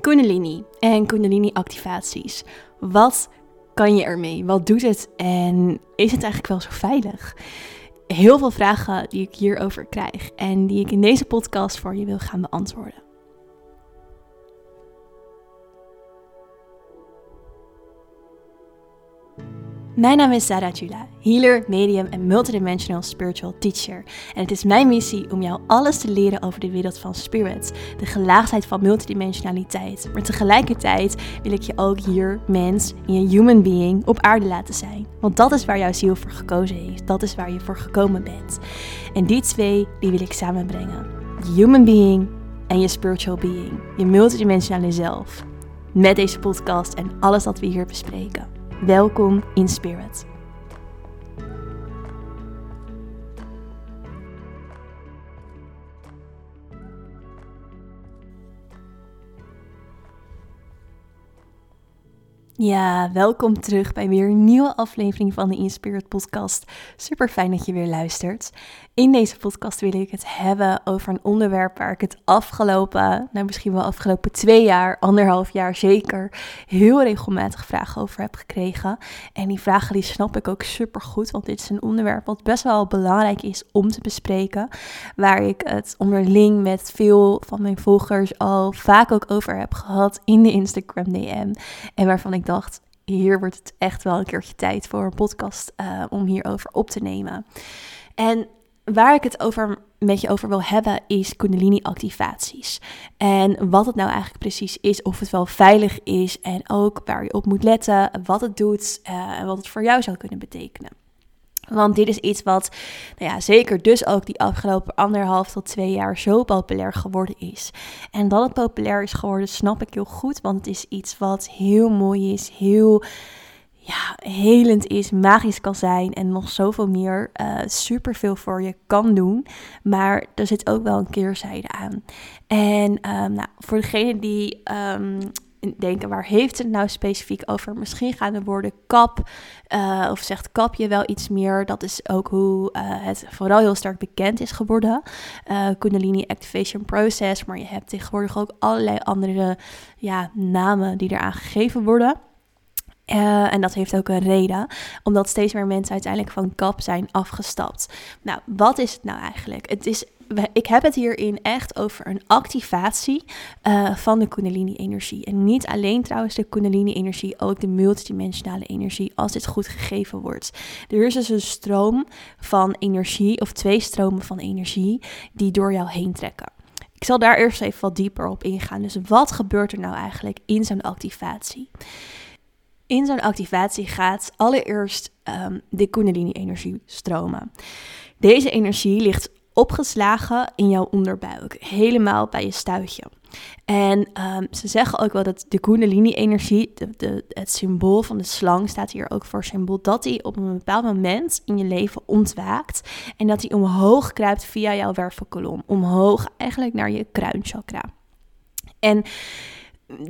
Kundalini en Kundalini-activaties. Wat kan je ermee? Wat doet het? En is het eigenlijk wel zo veilig? Heel veel vragen die ik hierover krijg en die ik in deze podcast voor je wil gaan beantwoorden. Mijn naam is Sarah Jula, healer, medium en multidimensional spiritual teacher. En het is mijn missie om jou alles te leren over de wereld van spirits, de gelaagdheid van multidimensionaliteit. Maar tegelijkertijd wil ik je ook hier, mens, in je human being, op aarde laten zijn. Want dat is waar jouw ziel voor gekozen heeft, dat is waar je voor gekomen bent. En die twee, die wil ik samenbrengen. Je human being en je spiritual being, je multidimensionale zelf. Met deze podcast en alles wat we hier bespreken. Welkom in Spirit. Ja, welkom terug bij weer een nieuwe aflevering van de Inspired Podcast. Super fijn dat je weer luistert. In deze podcast wil ik het hebben over een onderwerp waar ik het afgelopen, nou misschien wel afgelopen twee jaar, anderhalf jaar zeker, heel regelmatig vragen over heb gekregen. En die vragen die snap ik ook super goed, want dit is een onderwerp wat best wel belangrijk is om te bespreken. Waar ik het onderling met veel van mijn volgers al vaak ook over heb gehad in de Instagram DM. En waarvan ik dacht, hier wordt het echt wel een keertje tijd voor een podcast uh, om hierover op te nemen. En waar ik het over met je over wil hebben is Kundalini-activaties. En wat het nou eigenlijk precies is, of het wel veilig is en ook waar je op moet letten, wat het doet uh, en wat het voor jou zou kunnen betekenen. Want dit is iets wat, nou ja, zeker dus ook die afgelopen anderhalf tot twee jaar zo populair geworden is. En dat het populair is geworden, snap ik heel goed. Want het is iets wat heel mooi is, heel ja, helend is, magisch kan zijn en nog zoveel meer uh, superveel voor je kan doen. Maar er zit ook wel een keerzijde aan. En um, nou, voor degene die um, denken, waar heeft het nou specifiek over? Misschien gaan de woorden kap uh, of zegt kapje wel iets meer. Dat is ook hoe uh, het vooral heel sterk bekend is geworden. Uh, Kundalini Activation Process, maar je hebt tegenwoordig ook allerlei andere ja, namen die eraan gegeven worden. En dat heeft ook een reden, omdat steeds meer mensen uiteindelijk van kap zijn afgestapt. Nou, wat is het nou eigenlijk? Het is, ik heb het hierin echt over een activatie uh, van de Kundalini-energie. En niet alleen trouwens de Kundalini-energie, ook de multidimensionale energie, als dit goed gegeven wordt. Er is dus een stroom van energie, of twee stromen van energie, die door jou heen trekken. Ik zal daar eerst even wat dieper op ingaan. Dus wat gebeurt er nou eigenlijk in zo'n activatie? in zo'n activatie gaat allereerst um, de Kundalini-energie stromen. Deze energie ligt opgeslagen in jouw onderbuik, helemaal bij je stuitje. En um, ze zeggen ook wel dat de Kundalini-energie, het symbool van de slang, staat hier ook voor symbool, dat die op een bepaald moment in je leven ontwaakt en dat die omhoog kruipt via jouw wervelkolom, omhoog eigenlijk naar je kruinchakra. En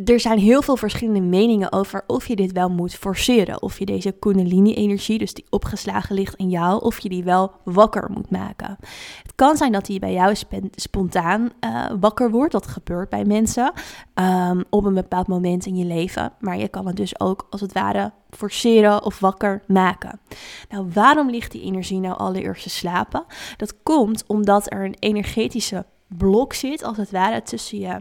er zijn heel veel verschillende meningen over of je dit wel moet forceren. Of je deze Kundalini-energie, dus die opgeslagen ligt in jou, of je die wel wakker moet maken. Het kan zijn dat die bij jou spontaan uh, wakker wordt. Dat gebeurt bij mensen um, op een bepaald moment in je leven. Maar je kan het dus ook als het ware forceren of wakker maken. Nou, waarom ligt die energie nou allereerst te slapen? Dat komt omdat er een energetische blok zit, als het ware, tussen je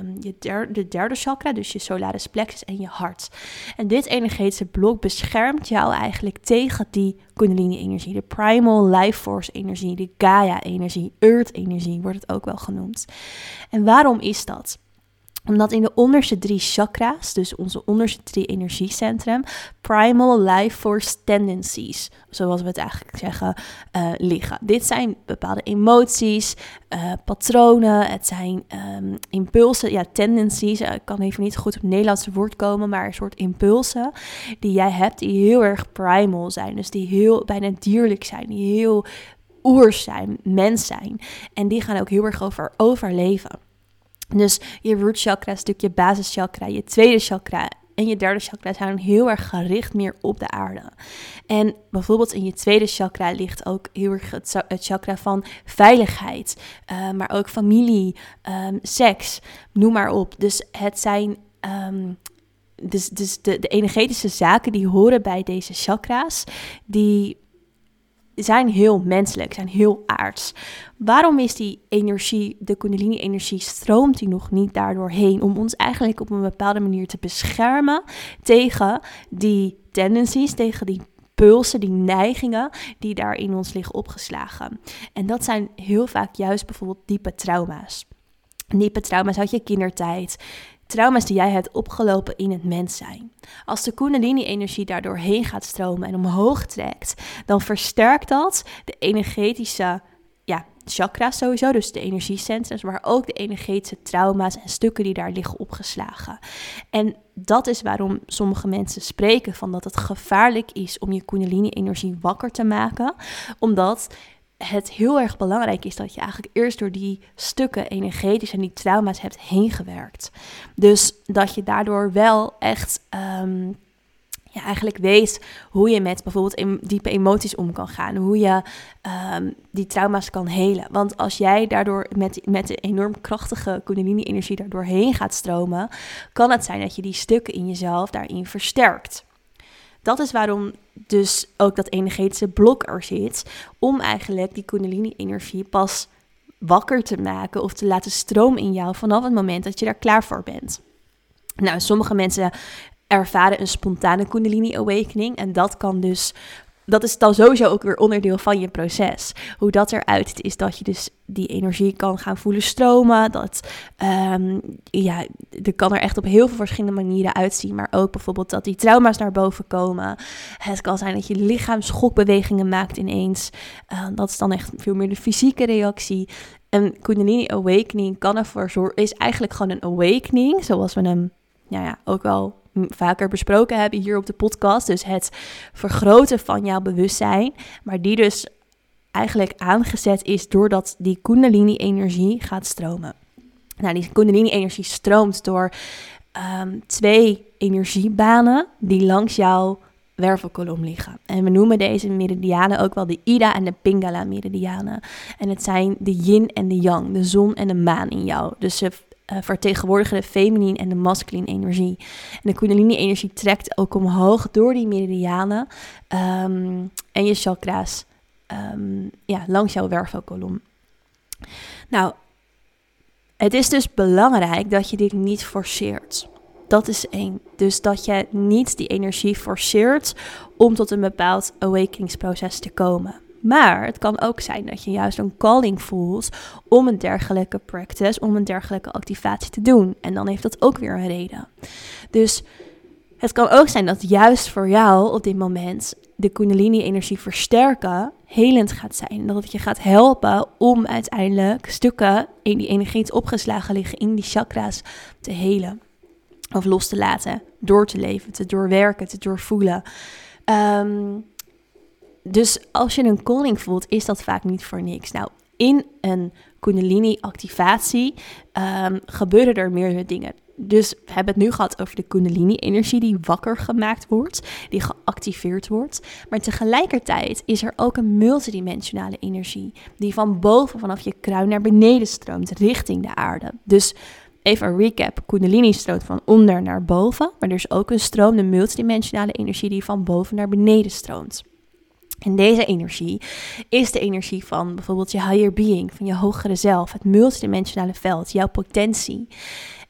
um, je der, de derde chakra, dus je solaris plexus en je hart. En dit energetische blok beschermt jou eigenlijk tegen die kundalini-energie, de primal life force energie, de Gaia-energie, earth-energie wordt het ook wel genoemd. En waarom is dat? Omdat in de onderste drie chakra's, dus onze onderste drie energiecentrum, primal life force tendencies, zoals we het eigenlijk zeggen, uh, liggen. Dit zijn bepaalde emoties, uh, patronen, het zijn um, impulsen, ja, tendencies. Uh, ik kan even niet goed op het Nederlandse woord komen, maar een soort impulsen die jij hebt, die heel erg primal zijn. Dus die heel bijna dierlijk zijn, die heel oers zijn, mens zijn. En die gaan ook heel erg over overleven. Dus je root chakra, stukje basischakra, je tweede chakra en je derde chakra zijn heel erg gericht meer op de aarde. En bijvoorbeeld in je tweede chakra ligt ook heel erg het, chakra van veiligheid, uh, maar ook familie, um, seks, noem maar op. Dus het zijn. Um, dus, dus de, de energetische zaken die horen bij deze chakra's, die zijn heel menselijk, zijn heel aards. Waarom is die energie, de Kundalini-energie, stroomt die nog niet daardoor heen? Om ons eigenlijk op een bepaalde manier te beschermen tegen die tendencies, tegen die pulsen, die neigingen die daar in ons liggen opgeslagen. En dat zijn heel vaak juist bijvoorbeeld diepe trauma's. Diepe trauma's uit je kindertijd, trauma's die jij hebt opgelopen in het mens zijn. Als de Kundalini-energie daardoor heen gaat stromen en omhoog trekt, dan versterkt dat de energetische ja, chakra's sowieso, dus de energiecentrums, maar ook de energetische trauma's en stukken die daar liggen opgeslagen. En dat is waarom sommige mensen spreken van dat het gevaarlijk is om je Kundalini-energie wakker te maken, omdat het heel erg belangrijk is dat je eigenlijk eerst door die stukken energetisch en die trauma's hebt heen gewerkt. Dus dat je daardoor wel echt um, ja, eigenlijk weet hoe je met bijvoorbeeld diepe emoties om kan gaan. Hoe je um, die trauma's kan helen. Want als jij daardoor met, met de enorm krachtige kundalini-energie daardoor heen gaat stromen, kan het zijn dat je die stukken in jezelf daarin versterkt. Dat is waarom dus ook dat energetische blok er zit, om eigenlijk die kundalini-energie pas wakker te maken of te laten stromen in jou vanaf het moment dat je daar klaar voor bent. Nou, sommige mensen ervaren een spontane kundalini awakening en dat kan dus dat is dan sowieso ook weer onderdeel van je proces. Hoe dat eruit is dat je dus die energie kan gaan voelen stromen. Dat um, ja, er kan er echt op heel veel verschillende manieren uitzien. Maar ook bijvoorbeeld dat die trauma's naar boven komen. Het kan zijn dat je lichaam schokbewegingen maakt ineens. Uh, dat is dan echt veel meer de fysieke reactie. En Kundalini Awakening kan ervoor zorgen, is eigenlijk gewoon een awakening, zoals we hem ja, ja, ook wel vaker besproken hebben hier op de podcast. Dus het vergroten van jouw bewustzijn. Maar die dus eigenlijk aangezet is doordat die Kundalini-energie gaat stromen. Nou, die Kundalini-energie stroomt door um, twee energiebanen die langs jouw wervelkolom liggen. En we noemen deze meridianen ook wel de Ida en de Pingala meridianen. En het zijn de yin en de yang, de zon en de maan in jou. Dus ze uh, vertegenwoordigen de feminine en de masculine energie. En de kundalini-energie trekt ook omhoog door die meridianen um, en je chakra's um, ja, langs jouw wervelkolom. Nou, het is dus belangrijk dat je dit niet forceert. Dat is één. Dus dat je niet die energie forceert om tot een bepaald awakeningsproces te komen. Maar het kan ook zijn dat je juist een calling voelt om een dergelijke practice, om een dergelijke activatie te doen. En dan heeft dat ook weer een reden. Dus het kan ook zijn dat juist voor jou op dit moment de Kundalini-energie versterken helend gaat zijn. Dat het je gaat helpen om uiteindelijk stukken in die energie opgeslagen liggen in die chakra's te helen. Of los te laten, door te leven, te doorwerken, te doorvoelen. Um, dus als je een calling voelt, is dat vaak niet voor niks. Nou, in een Kundalini-activatie um, gebeuren er meerdere dingen. Dus we hebben het nu gehad over de Kundalini-energie die wakker gemaakt wordt, die geactiveerd wordt. Maar tegelijkertijd is er ook een multidimensionale energie die van boven, vanaf je kruin naar beneden stroomt, richting de aarde. Dus even een recap: Kundalini stroomt van onder naar boven, maar er is ook een stroom, de multidimensionale energie die van boven naar beneden stroomt. En deze energie is de energie van bijvoorbeeld je higher being, van je hogere zelf, het multidimensionale veld, jouw potentie.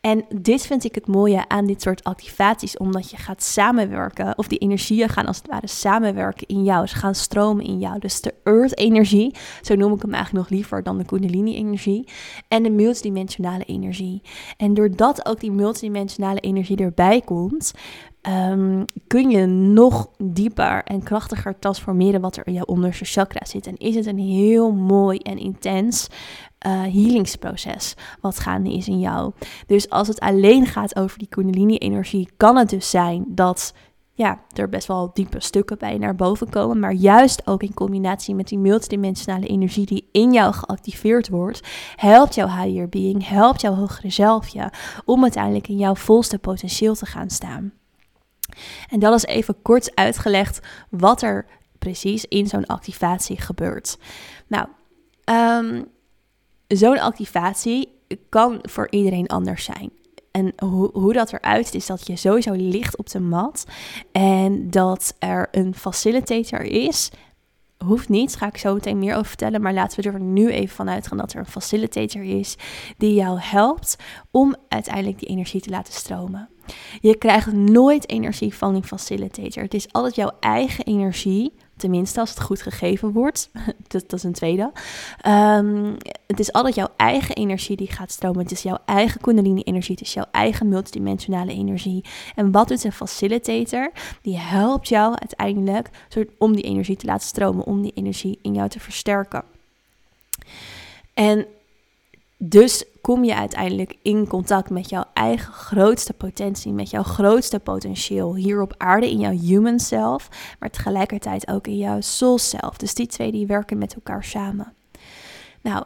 En dit vind ik het mooie aan dit soort activaties, omdat je gaat samenwerken, of die energieën gaan als het ware samenwerken in jou, ze gaan stromen in jou. Dus de earth-energie, zo noem ik hem eigenlijk nog liever dan de kundalini-energie, en de multidimensionale energie. En doordat ook die multidimensionale energie erbij komt, um, kun je nog dieper en krachtiger transformeren wat er in jouw onderste chakra zit. En is het een heel mooi en intens uh, healingsproces wat gaande is in jou. Dus als het alleen gaat over die kundalini-energie, kan het dus zijn dat ja, er best wel diepe stukken bij naar boven komen. Maar juist ook in combinatie met die multidimensionale energie die in jou geactiveerd wordt, helpt jouw higher being, helpt jouw hogere zelfje om uiteindelijk in jouw volste potentieel te gaan staan. En dat is even kort uitgelegd wat er precies in zo'n activatie gebeurt. Nou, um, zo'n activatie kan voor iedereen anders zijn. En hoe, hoe dat eruit is dat je sowieso ligt op de mat. En dat er een facilitator is. Hoeft niet, ga ik zo meteen meer over vertellen. Maar laten we er nu even van uitgaan dat er een facilitator is die jou helpt om uiteindelijk die energie te laten stromen. Je krijgt nooit energie van die facilitator. Het is altijd jouw eigen energie Tenminste, als het goed gegeven wordt. dat, is een tweede. Um, het is altijd jouw eigen energie die gaat stromen. Het is jouw eigen Kundalini-energie. Het is jouw eigen multidimensionale energie. En wat doet een facilitator? Die helpt jou uiteindelijk om die energie te laten stromen. Om die energie in jou te versterken. En dus kom je uiteindelijk in contact met jouw eigen grootste potentie, met jouw grootste potentieel hier op aarde in jouw human self, maar tegelijkertijd ook in jouw soul self. Dus die twee die werken met elkaar samen. Nou,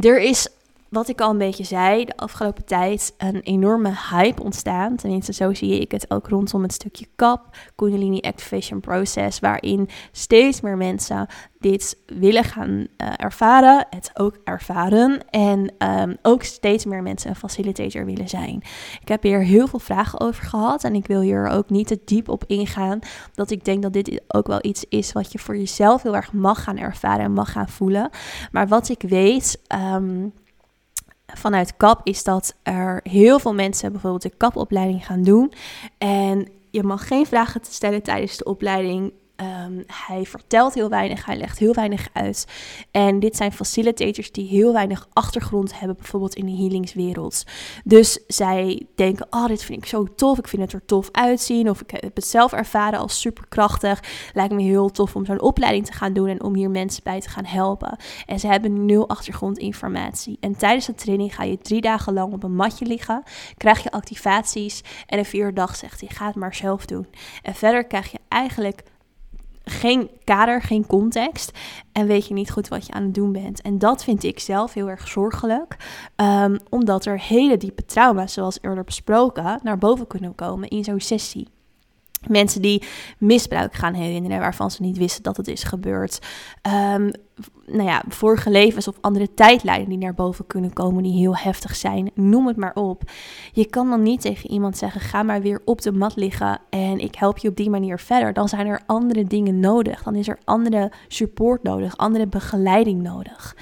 er is wat ik al een beetje zei, de afgelopen tijd een enorme hype ontstaan. Tenminste, zo zie ik het ook rondom het stukje CAP, Kundalini Activation Process, waarin steeds meer mensen dit willen gaan uh, ervaren, het ook ervaren en um, ook steeds meer mensen een facilitator willen zijn. Ik heb hier heel veel vragen over gehad en ik wil hier ook niet te diep op ingaan, dat ik denk dat dit ook wel iets is wat je voor jezelf heel erg mag gaan ervaren en mag gaan voelen. Maar wat ik weet. Um, vanuit KAP is dat er heel veel mensen bijvoorbeeld de KAP-opleiding gaan doen. En je mag geen vragen stellen tijdens de opleiding. Um, hij vertelt heel weinig, hij legt heel weinig uit. En dit zijn facilitators die heel weinig achtergrond hebben, bijvoorbeeld in de healingswereld. Dus zij denken: Oh, dit vind ik zo tof, ik vind het er tof uitzien. Of ik heb het zelf ervaren als superkrachtig. Lijkt me heel tof om zo'n opleiding te gaan doen en om hier mensen bij te gaan helpen. En ze hebben nul achtergrondinformatie. En tijdens de training ga je drie dagen lang op een matje liggen, krijg je activaties. En een vierde dag zegt hij: Ga het maar zelf doen. En verder krijg je eigenlijk geen kader, geen context. En weet je niet goed wat je aan het doen bent. En dat vind ik zelf heel erg zorgelijk. Um, omdat er hele diepe trauma's, zoals eerder besproken, naar boven kunnen komen in zo'n sessie. Mensen die misbruik gaan herinneren waarvan ze niet wisten dat het is gebeurd. Um, nou ja, vorige levens of andere tijdlijnen die naar boven kunnen komen, die heel heftig zijn. Noem het maar op. Je kan dan niet tegen iemand zeggen: ga maar weer op de mat liggen en ik help je op die manier verder. Dan zijn er andere dingen nodig. Dan is er andere support nodig, andere begeleiding nodig.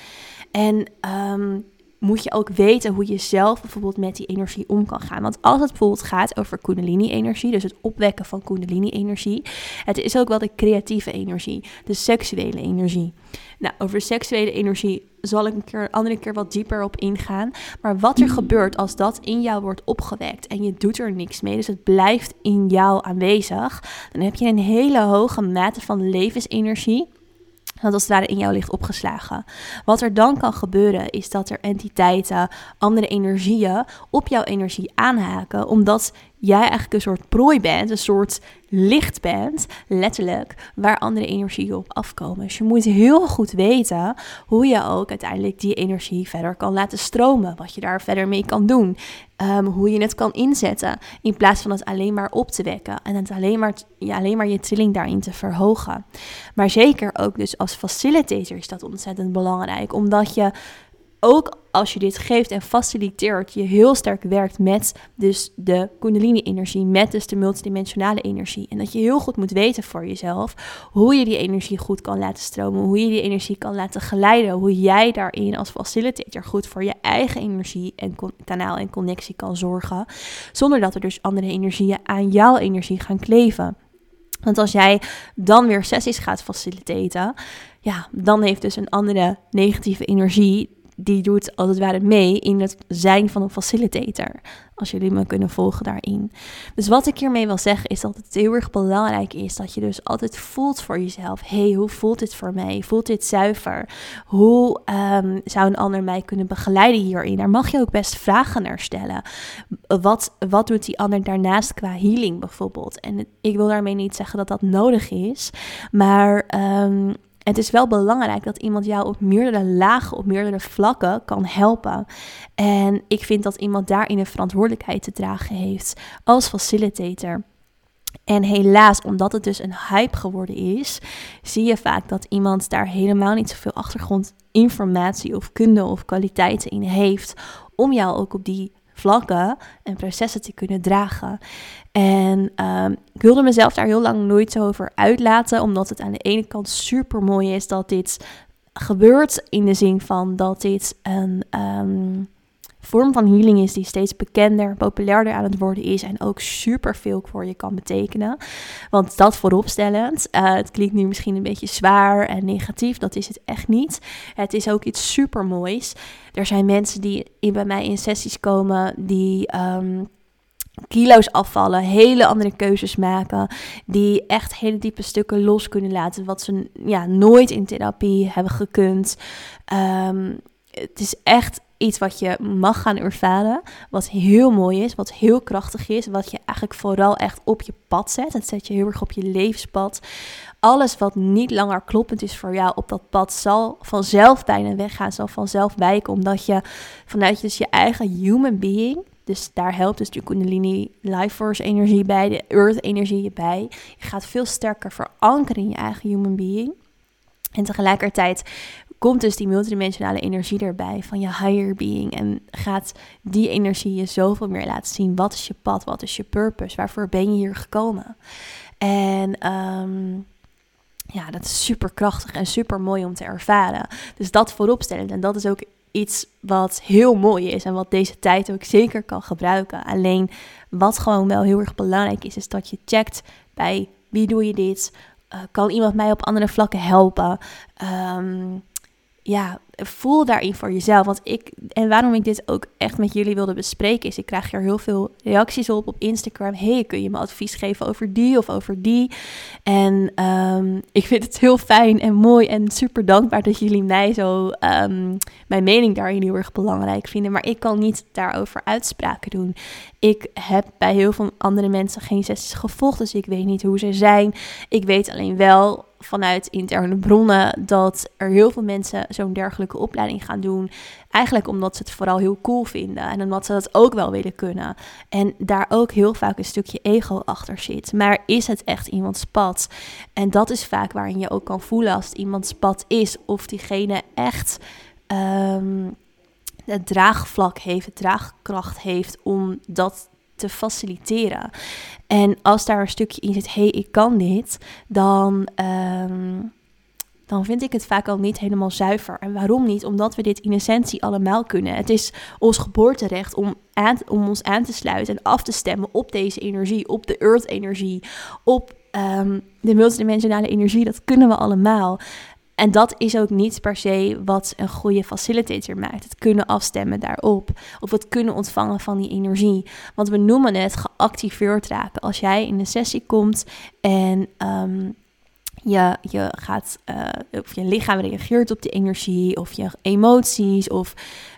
En um, moet je ook weten hoe je zelf bijvoorbeeld met die energie om kan gaan. Want als het bijvoorbeeld gaat over Kundalini-energie, dus het opwekken van Kundalini-energie, het is ook wel de creatieve energie, de seksuele energie. Nou, over seksuele energie zal ik een, keer, andere keer wat dieper op ingaan. Maar wat er gebeurt als dat in jou wordt opgewekt en je doet er niks mee, dus het blijft in jou aanwezig, dan heb je een hele hoge mate van levensenergie dat als het ware in jou ligt opgeslagen. Wat er dan kan gebeuren is dat er entiteiten, andere energieën op jouw energie aanhaken, omdat jij eigenlijk een soort prooi bent, een soort licht bent, letterlijk, waar andere energieën op afkomen. Dus je moet heel goed weten hoe je ook uiteindelijk die energie verder kan laten stromen, wat je daar verder mee kan doen, um, hoe je het kan inzetten, in plaats van het alleen maar op te wekken en het alleen maar, ja, alleen maar je trilling daarin te verhogen. Maar zeker ook dus als facilitator is dat ontzettend belangrijk, omdat je ook als je dit geeft en faciliteert, je heel sterk werkt met dus de kundalini-energie, met dus de multidimensionale energie. En dat je heel goed moet weten voor jezelf hoe je die energie goed kan laten stromen, hoe je die energie kan laten geleiden, hoe jij daarin als facilitator goed voor je eigen energie en kanaal en connectie kan zorgen, zonder dat er dus andere energieën aan jouw energie gaan kleven. Want als jij dan weer sessies gaat faciliteren, ja, dan heeft dus een andere negatieve energie die doet als het ware mee in het zijn van een facilitator. Als jullie me kunnen volgen daarin. Dus wat ik hiermee wil zeggen is dat het heel erg belangrijk is dat je dus altijd voelt voor jezelf. hey, hoe voelt dit voor mij? Voelt dit zuiver? Hoe um, zou een ander mij kunnen begeleiden hierin? Daar mag je ook best vragen naar stellen. Wat, wat doet die ander daarnaast qua healing bijvoorbeeld? En ik wil daarmee niet zeggen dat dat nodig is. Maar um, het is wel belangrijk dat iemand jou op meerdere lagen, op meerdere vlakken kan helpen. En ik vind dat iemand daarin een verantwoordelijkheid te dragen heeft als facilitator. En helaas, omdat het dus een hype geworden is, zie je vaak dat iemand daar helemaal niet zoveel achtergrondinformatie of kunde of kwaliteiten in heeft om jou ook op die vlakken en processen te kunnen dragen. En um, ik wilde mezelf daar heel lang nooit zo over uitlaten, omdat het aan de ene kant super mooi is dat dit gebeurt in de zin van dat dit een um, vorm van healing is die steeds bekender, populairder aan het worden is en ook super veel voor je kan betekenen. Want dat vooropstellend, uh, het klinkt nu misschien een beetje zwaar en negatief, dat is het echt niet. Het is ook iets super moois. Er zijn mensen die bij mij in sessies komen die um, kilo's afvallen, hele andere keuzes maken, die echt hele diepe stukken los kunnen laten, wat ze ja, nooit in therapie hebben gekund. Um, het is echt iets wat je mag gaan ervaren, wat heel mooi is, wat heel krachtig is, wat je eigenlijk vooral echt op je pad zet. Het zet je heel erg op je levenspad. Alles wat niet langer kloppend is voor jou op dat pad zal vanzelf bijna weggaan, zal vanzelf wijken, omdat je vanuit dus je eigen human being, dus daar helpt dus de Kundalini Life Force energie bij, de Earth energie bij. Je gaat veel sterker verankeren in je eigen human being. En tegelijkertijd komt dus die multidimensionale energie erbij van je higher being. En gaat die energie je zoveel meer laten zien. Wat is je pad? Wat is je purpose? Waarvoor ben je hier gekomen? En um, ja, dat is super krachtig en super mooi om te ervaren. Dus dat vooropstellend. En dat is ook iets wat heel mooi is en wat deze tijd ook zeker kan gebruiken. Alleen wat gewoon wel heel erg belangrijk is, is dat je checkt bij wie doe je dit? Uh, kan iemand mij op andere vlakken helpen? Um, ja, voel daarin voor jezelf. Want ik, en waarom ik dit ook echt met jullie wilde bespreken, is ik krijg er heel veel reacties op op Instagram. Hey, kun je me advies geven over die of over die? En um, ik vind het heel fijn en mooi en super dankbaar dat jullie mij zo, um, mijn mening daarin heel erg belangrijk vinden. Maar ik kan niet daarover uitspraken doen. Ik heb bij heel veel andere mensen geen sessies gevolgd, dus ik weet niet hoe ze zijn. Ik weet alleen wel vanuit interne bronnen dat er heel veel mensen zo'n dergelijke opleiding gaan doen. Eigenlijk omdat ze het vooral heel cool vinden en omdat ze dat ook wel willen kunnen. En daar ook heel vaak een stukje ego achter zit. Maar is het echt iemands pad? En dat is vaak waarin je ook kan voelen als het iemands pad is of diegene echt. Um, het draagvlak heeft, draagkracht heeft om dat te faciliteren. En als daar een stukje in zit, hé, hey, ik kan dit, dan, um, dan vind ik het vaak al niet helemaal zuiver. En waarom niet? Omdat we dit in essentie allemaal kunnen. Het is ons geboorterecht om, aan, om ons aan te sluiten en af te stemmen op deze energie, op de earth-energie, op um, de multidimensionale energie. Dat kunnen we allemaal. En dat is ook niet per se wat een goede facilitator maakt. Het kunnen afstemmen daarop. Of het kunnen ontvangen van die energie. Want we noemen het geactiveerd raken. Als jij in een sessie komt en um, je, je gaat, uh, of je lichaam reageert op die energie, of je emoties, of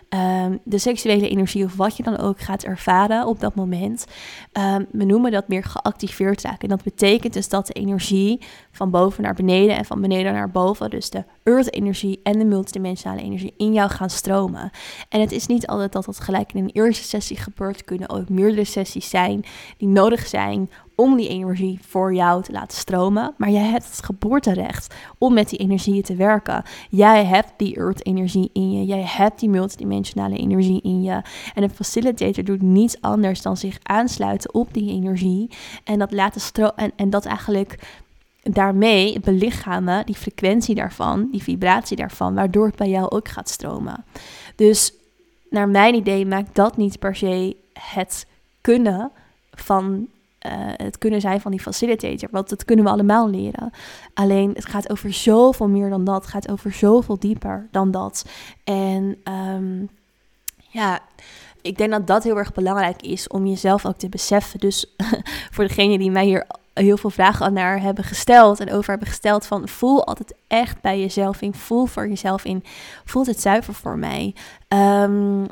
um, de seksuele energie of wat je dan ook gaat ervaren op dat moment. Um, we noemen dat meer geactiveerd raken. En dat betekent dus dat de energie van boven naar beneden en van beneden naar boven, dus de earth-energie en de multidimensionale energie in jou gaan stromen. En het is niet altijd dat dat gelijk in een eerste sessie gebeurt. kunnen ook meerdere sessies zijn die nodig zijn om die energie voor jou te laten stromen. Maar jij hebt het geboorterecht om met die energieën te werken. Jij hebt die earth-energie in je. Jij hebt die multidimensionale energie in je. En een facilitator doet niets anders dan zich aansluiten op die energie. En dat laten stromen. En, en dat eigenlijk daarmee belichamen, die frequentie daarvan, die vibratie daarvan, waardoor het bij jou ook gaat stromen. Dus naar mijn idee maakt dat niet per se het kunnen van uh, het kunnen zijn van die facilitator. Want dat kunnen we allemaal leren. Alleen het gaat over zoveel meer dan dat. Het gaat over zoveel dieper dan dat. En um, ja, ik denk dat dat heel erg belangrijk is om jezelf ook te beseffen. Dus voor degene die mij hier heel veel vragen naar hebben gesteld en over hebben gesteld van voel altijd echt bij jezelf in, voel voor jezelf in, voelt het zuiver voor mij. Um,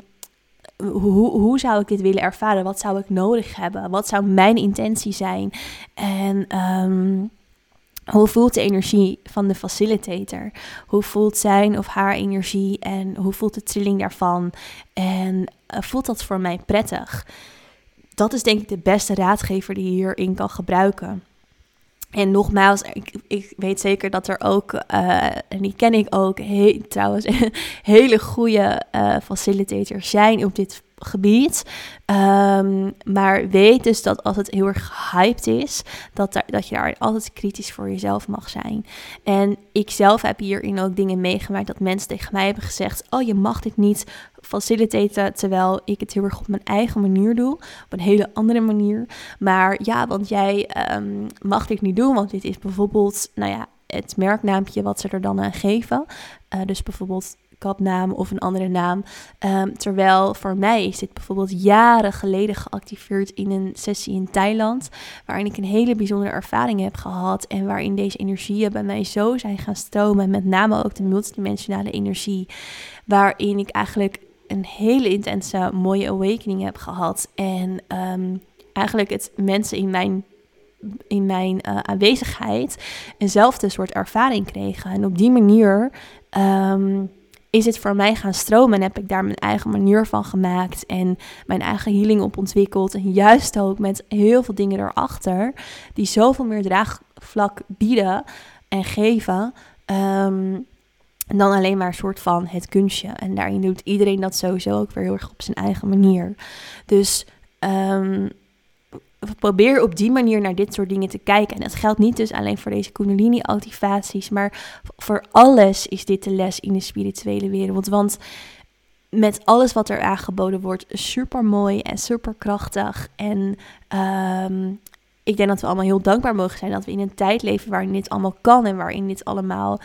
hoe, hoe zou ik dit willen ervaren? Wat zou ik nodig hebben? Wat zou mijn intentie zijn? En um, hoe voelt de energie van de facilitator? Hoe voelt zijn of haar energie en hoe voelt de trilling daarvan? En uh, voelt dat voor mij prettig? Dat is denk ik de beste raadgever die je hierin kan gebruiken. En nogmaals, ik, ik, weet zeker dat er ook, uh, en die ken ik ook, he, trouwens, hele goede uh, facilitators zijn op dit gebied. Um, maar weet dus dat als het heel erg gehyped is, dat, daar, dat je daar altijd kritisch voor jezelf mag zijn. En ik zelf heb hierin ook dingen meegemaakt dat mensen tegen mij hebben gezegd: Oh, je mag dit niet facilitaten, terwijl ik het heel erg op mijn eigen manier doe, op een hele andere manier. Maar ja, want jij um, mag dit niet doen, want dit is bijvoorbeeld, nou ja, het merknaampje wat ze er dan aan geven. Uh, dus bijvoorbeeld kapnaam of een andere naam. Um, terwijl voor mij is dit bijvoorbeeld jaren geleden geactiveerd in een sessie in Thailand, waarin ik een hele bijzondere ervaring heb gehad en waarin deze energieën bij mij zo zijn gaan stromen, met name ook de multidimensionale energie, waarin ik eigenlijk een hele intense, mooie awakening heb gehad. En um, eigenlijk het mensen in mijn, in mijn uh, aanwezigheid eenzelfde soort ervaring kregen. En op die manier um, is het voor mij gaan stromen en heb ik daar mijn eigen manier van gemaakt en mijn eigen healing op ontwikkeld. En juist ook met heel veel dingen erachter die zoveel meer draagvlak bieden en geven. Um, dan alleen maar een soort van het kunstje. En daarin doet iedereen dat sowieso ook weer heel erg op zijn eigen manier. Dus um, probeer op die manier naar dit soort dingen te kijken. En dat geldt niet dus alleen voor deze Kundalini-activaties, maar voor alles is dit de les in de spirituele wereld. Want met alles wat er aangeboden wordt, super mooi en super krachtig. En um, ik denk dat we allemaal heel dankbaar mogen zijn dat we in een tijd leven waarin dit allemaal kan en waarin dit allemaal,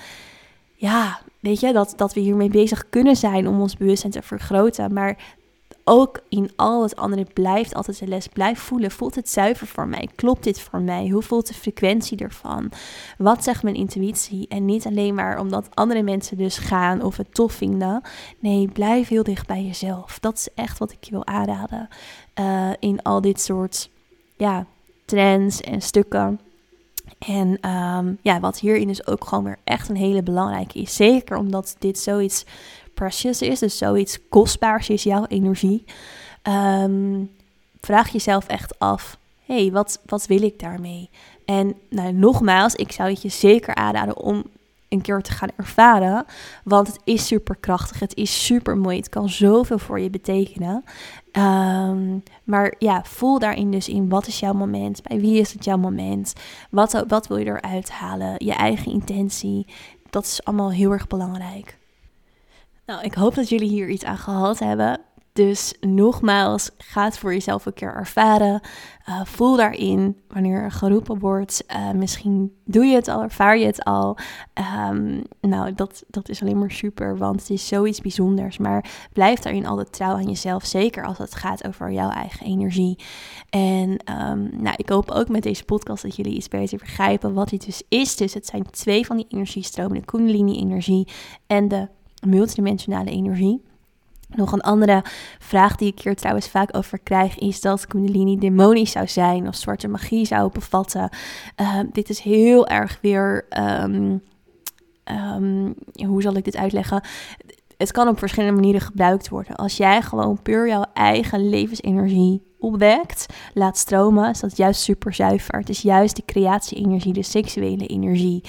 ja, weet je, dat, dat we hiermee bezig kunnen zijn om ons bewustzijn te vergroten. Maar ook in al het andere blijft altijd de les. Blijf voelen. Voelt het zuiver voor mij? Klopt dit voor mij? Hoe voelt de frequentie ervan? Wat zegt mijn intuïtie? En niet alleen maar omdat andere mensen dus gaan of het tof vinden. Nee, blijf heel dicht bij jezelf. Dat is echt wat ik je wil aanraden. Uh, in al dit soort ja, trends en stukken. En um, ja, wat hierin dus ook gewoon weer echt een hele belangrijke is. Zeker omdat dit zoiets precious is, dus zoiets kostbaars is, jouw energie. Um, vraag jezelf echt af, hé, hey, wat, wat wil ik daarmee? En nou, nogmaals, ik zou het je zeker aanraden om een keer te gaan ervaren. Want het is super krachtig, het is super mooi, het kan zoveel voor je betekenen. Um, maar ja, voel daarin dus in wat is jouw moment, bij wie is het jouw moment, wat, wat wil je eruit halen, je eigen intentie. Dat is allemaal heel erg belangrijk. Nou, ik hoop dat jullie hier iets aan gehad hebben. Dus nogmaals, ga het voor jezelf een keer ervaren. Uh, voel daarin wanneer er geroepen wordt. Uh, misschien doe je het al, ervaar je het al. Um, nou, dat, dat is alleen maar super, want het is zoiets bijzonders. Maar blijf daarin altijd trouw aan jezelf, zeker als het gaat over jouw eigen energie. En um, nou, ik hoop ook met deze podcast dat jullie iets beter begrijpen wat dit dus is. Dus het zijn twee van die energiestromen, de Kundalini-energie en de multidimensionale energie. Nog een andere vraag die ik hier trouwens vaak over krijg is dat Kundalini demonisch zou zijn of zwarte magie zou bevatten. Uh, dit is heel erg weer, um, um, hoe zal ik dit uitleggen? Het kan op verschillende manieren gebruikt worden. Als jij gewoon puur jouw eigen levensenergie opwekt, laat stromen, is dat juist super zuiver. Het is juist de creatie-energie, de seksuele energie,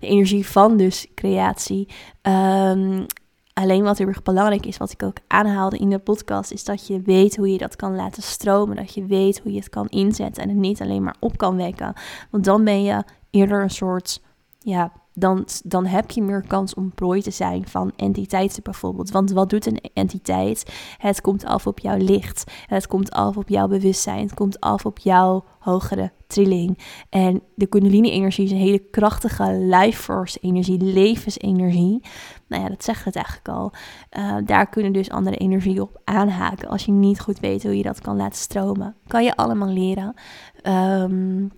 de energie van dus creatie. Um, Alleen wat heel erg belangrijk is, wat ik ook aanhaalde in de podcast, is dat je weet hoe je dat kan laten stromen. Dat je weet hoe je het kan inzetten en het niet alleen maar op kan wekken. Want dan ben je eerder een soort ja, dan, dan heb je meer kans om prooi te zijn van entiteiten bijvoorbeeld. Want wat doet een entiteit? Het komt af op jouw licht. Het komt af op jouw bewustzijn. Het komt af op jouw hogere trilling. En de Kundalini-energie is een hele krachtige life force energie, levensenergie. Nou ja, dat zegt het eigenlijk al. Uh, daar kunnen dus andere energieën op aanhaken. Als je niet goed weet hoe je dat kan laten stromen. Kan je allemaal leren. Um,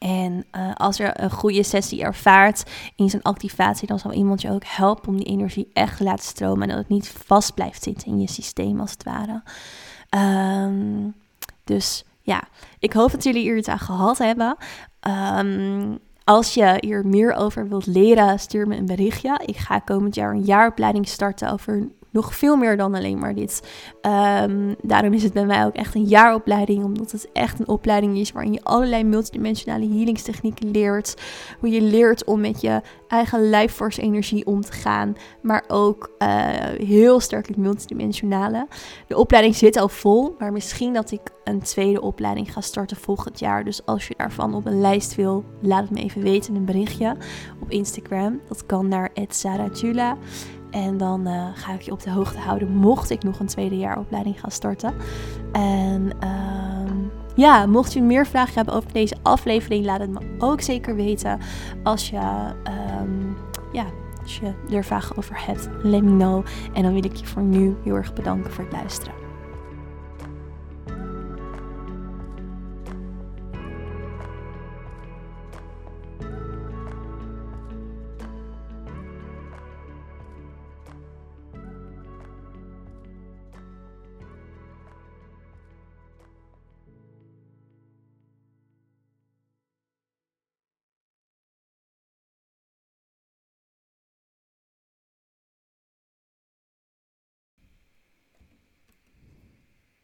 en uh, als er een goede sessie ervaart in zijn activatie, dan zal iemand je ook helpen om die energie echt te laten stromen. En dat het niet vast blijft zitten in je systeem, als het ware. Um, dus ja, ik hoop dat jullie hier iets aan gehad hebben. Um, als je hier meer over wilt leren, stuur me een berichtje. Ik ga komend jaar een jaaropleiding starten over nog veel meer dan alleen maar dit. Ehm, daarom is het bij mij ook echt een jaaropleiding, omdat het echt een opleiding is waarin je allerlei multidimensionale healingstechnieken leert. Hoe je leert om met je eigen life force energie om te gaan, maar ook uh, heel sterk het multidimensionale. De opleiding zit al vol, maar misschien dat ik een tweede opleiding ga starten volgend jaar. Dus als je daarvan op een lijst wil, laat het me even weten in een berichtje op Instagram. Dat kan naar @saratula. En dan uh, ga ik je op de hoogte houden mocht ik nog een tweede jaar opleiding gaan starten. En uh, ja, mocht je meer vragen hebben over deze aflevering, laat het me ook zeker weten. Als je, um, ja, als je er vragen over hebt, let me know. En dan wil ik je voor nu heel erg bedanken voor het luisteren.